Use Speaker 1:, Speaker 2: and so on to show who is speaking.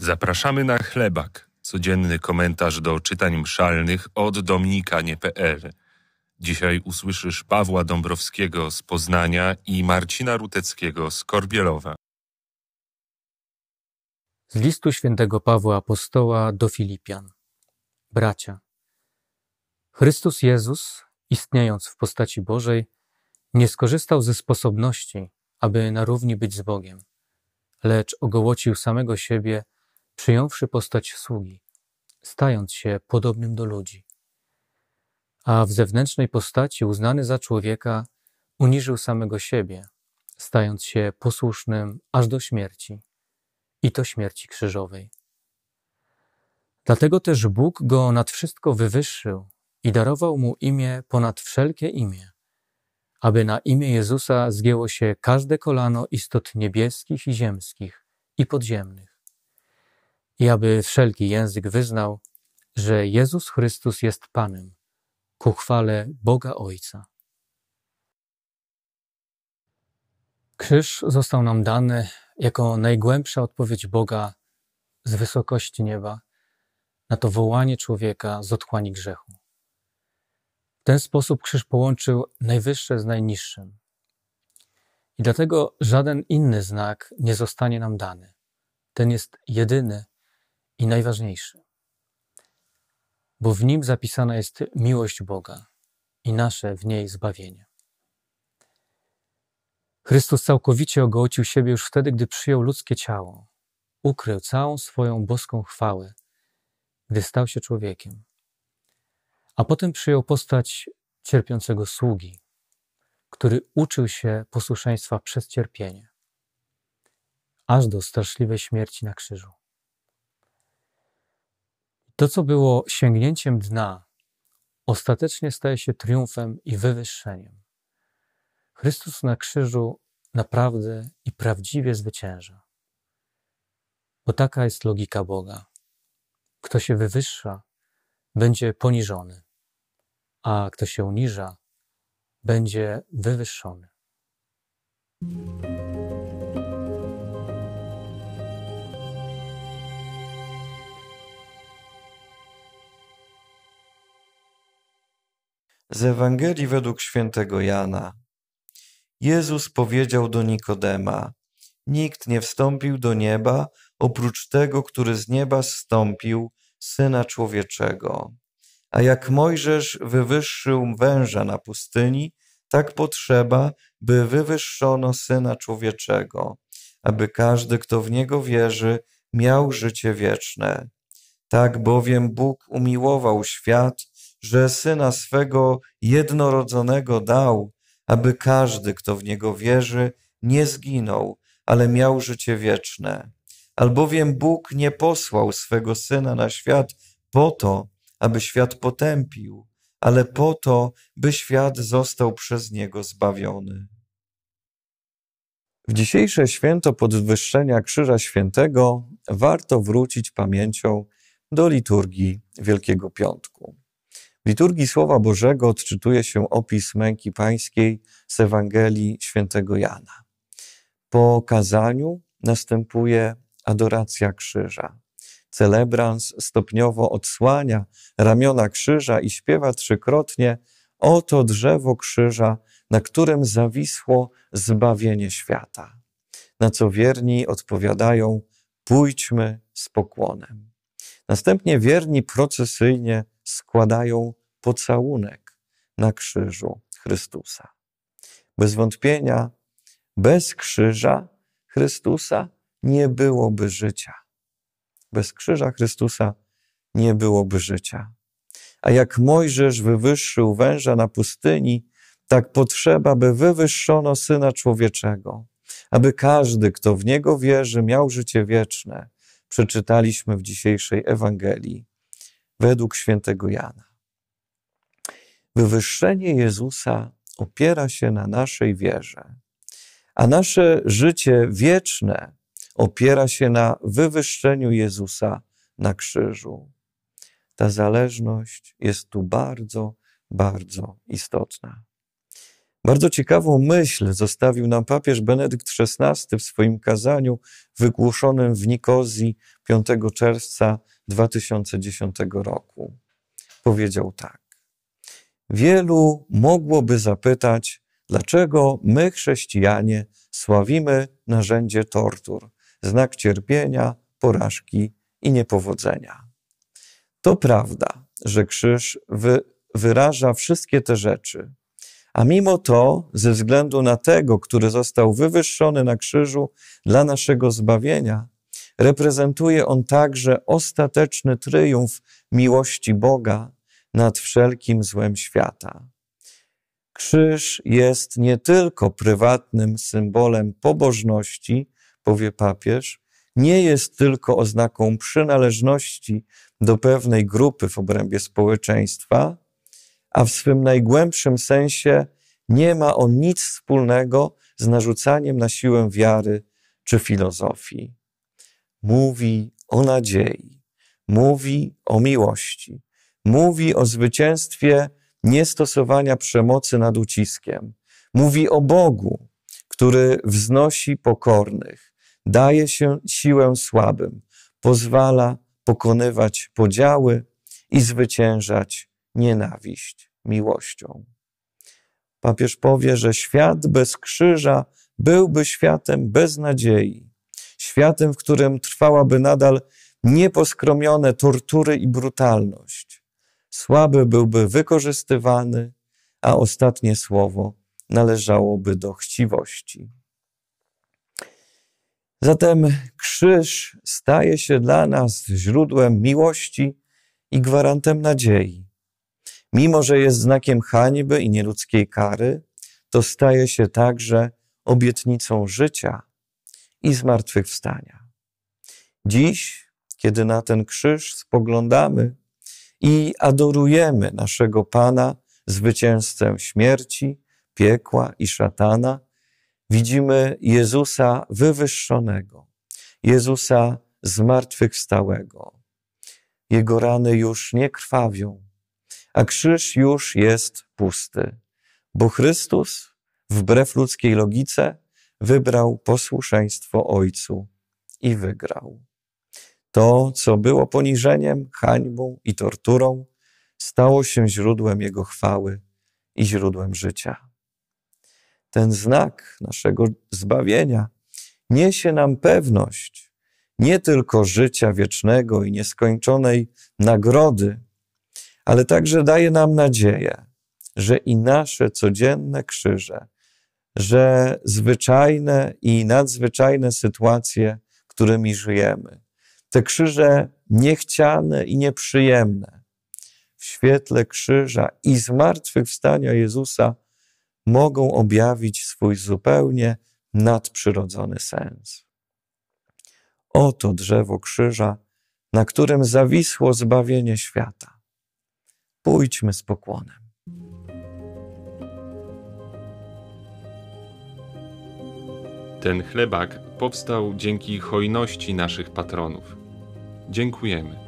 Speaker 1: Zapraszamy na chlebak, codzienny komentarz do czytań mszalnych od dominikanie.pl. Dzisiaj usłyszysz Pawła Dąbrowskiego z Poznania i Marcina Ruteckiego z Korbielowa.
Speaker 2: Z listu świętego Pawła Apostoła do Filipian. Bracia, Chrystus Jezus, istniejąc w postaci Bożej, nie skorzystał ze sposobności, aby na równi być z Bogiem, lecz ogołocił samego siebie, przyjąwszy postać sługi, stając się podobnym do ludzi. A w zewnętrznej postaci, uznany za człowieka, uniżył samego siebie, stając się posłusznym aż do śmierci, i to śmierci krzyżowej. Dlatego też Bóg go nad wszystko wywyższył i darował mu imię ponad wszelkie imię, aby na imię Jezusa zgięło się każde kolano istot niebieskich i ziemskich i podziemnych, i aby wszelki język wyznał, że Jezus Chrystus jest Panem, ku chwale Boga Ojca. Krzyż został nam dany jako najgłębsza odpowiedź Boga z wysokości nieba na to wołanie człowieka z otchłani grzechu. W ten sposób krzyż połączył najwyższe z najniższym. I dlatego żaden inny znak nie zostanie nam dany. Ten jest jedyny i najważniejszy. Bo w nim zapisana jest miłość Boga i nasze w niej zbawienie. Chrystus całkowicie ogołocił siebie już wtedy, gdy przyjął ludzkie ciało. Ukrył całą swoją boską chwałę, gdy stał się człowiekiem. A potem przyjął postać cierpiącego sługi, który uczył się posłuszeństwa przez cierpienie, aż do straszliwej śmierci na krzyżu. To, co było sięgnięciem dna, ostatecznie staje się triumfem i wywyższeniem. Chrystus na krzyżu naprawdę i prawdziwie zwycięża. Bo taka jest logika Boga. Kto się wywyższa, będzie poniżony, a kto się uniża, będzie wywyższony.
Speaker 3: Z Ewangelii według świętego Jana. Jezus powiedział do Nikodema: Nikt nie wstąpił do nieba oprócz tego, który z nieba zstąpił, syna człowieczego. A jak Mojżesz wywyższył węża na pustyni, tak potrzeba, by wywyższono syna człowieczego, aby każdy, kto w niego wierzy, miał życie wieczne. Tak bowiem Bóg umiłował świat, że syna swego jednorodzonego dał, aby każdy, kto w niego wierzy, nie zginął, ale miał życie wieczne. Albowiem Bóg nie posłał swego syna na świat po to, aby świat potępił, ale po to, by świat został przez niego zbawiony. W dzisiejsze święto podwyższenia Krzyża Świętego warto wrócić pamięcią do liturgii Wielkiego Piątku. Liturgii Słowa Bożego odczytuje się opis męki pańskiej z Ewangelii świętego Jana. Po kazaniu następuje adoracja krzyża. Celebrans stopniowo odsłania ramiona krzyża i śpiewa trzykrotnie Oto drzewo krzyża, na którym zawisło zbawienie świata. Na co wierni odpowiadają Pójdźmy z pokłonem. Następnie wierni procesyjnie składają pocałunek na krzyżu Chrystusa. Bez wątpienia, bez krzyża Chrystusa nie byłoby życia. Bez krzyża Chrystusa nie byłoby życia. A jak Mojżesz wywyższył węża na pustyni, tak potrzeba, by wywyższono Syna Człowieczego, aby każdy, kto w Niego wierzy, miał życie wieczne. Przeczytaliśmy w dzisiejszej Ewangelii według świętego Jana. Wywyższenie Jezusa opiera się na naszej wierze, a nasze życie wieczne opiera się na wywyższeniu Jezusa na krzyżu. Ta zależność jest tu bardzo, bardzo istotna. Bardzo ciekawą myśl zostawił nam papież Benedykt XVI w swoim kazaniu wygłoszonym w Nikozji 5 czerwca 2010 roku. Powiedział tak. Wielu mogłoby zapytać, dlaczego my, chrześcijanie, sławimy narzędzie tortur, znak cierpienia, porażki i niepowodzenia. To prawda, że krzyż wy, wyraża wszystkie te rzeczy, a mimo to, ze względu na tego, który został wywyższony na krzyżu dla naszego zbawienia, reprezentuje on także ostateczny tryumf miłości Boga nad wszelkim złem świata. Krzyż jest nie tylko prywatnym symbolem pobożności, powie papież, nie jest tylko oznaką przynależności do pewnej grupy w obrębie społeczeństwa, a w swym najgłębszym sensie nie ma on nic wspólnego z narzucaniem na siłę wiary czy filozofii. Mówi o nadziei, mówi o miłości, mówi o zwycięstwie niestosowania przemocy nad uciskiem, mówi o Bogu, który wznosi pokornych, daje się siłę słabym, pozwala pokonywać podziały i zwyciężać nienawiść miłością. Papież powie, że świat bez krzyża byłby światem bez nadziei, światem, w którym trwałaby nadal nieposkromione tortury i brutalność. Słaby byłby wykorzystywany, a ostatnie słowo należałoby do chciwości. Zatem krzyż staje się dla nas źródłem miłości i gwarantem nadziei. Mimo, że jest znakiem hańby i nieludzkiej kary, to staje się także obietnicą życia i zmartwychwstania. Dziś, kiedy na ten krzyż spoglądamy i adorujemy naszego Pana, zwycięzcę śmierci, piekła i szatana, widzimy Jezusa wywyższonego, Jezusa zmartwychwstałego. Jego rany już nie krwawią, a krzyż już jest pusty, bo Chrystus, wbrew ludzkiej logice, wybrał posłuszeństwo Ojcu i wygrał. To, co było poniżeniem, hańbą i torturą, stało się źródłem Jego chwały i źródłem życia. Ten znak naszego zbawienia niesie nam pewność nie tylko życia wiecznego i nieskończonej nagrody, ale także daje nam nadzieję, że i nasze codzienne krzyże, że zwyczajne i nadzwyczajne sytuacje, którymi żyjemy, te krzyże niechciane i nieprzyjemne, w świetle krzyża i zmartwychwstania Jezusa mogą objawić swój zupełnie nadprzyrodzony sens. Oto drzewo krzyża, na którym zawisło zbawienie świata pójdźmy z pokłonem.
Speaker 1: Ten chlebak powstał dzięki hojności naszych patronów. Dziękujemy.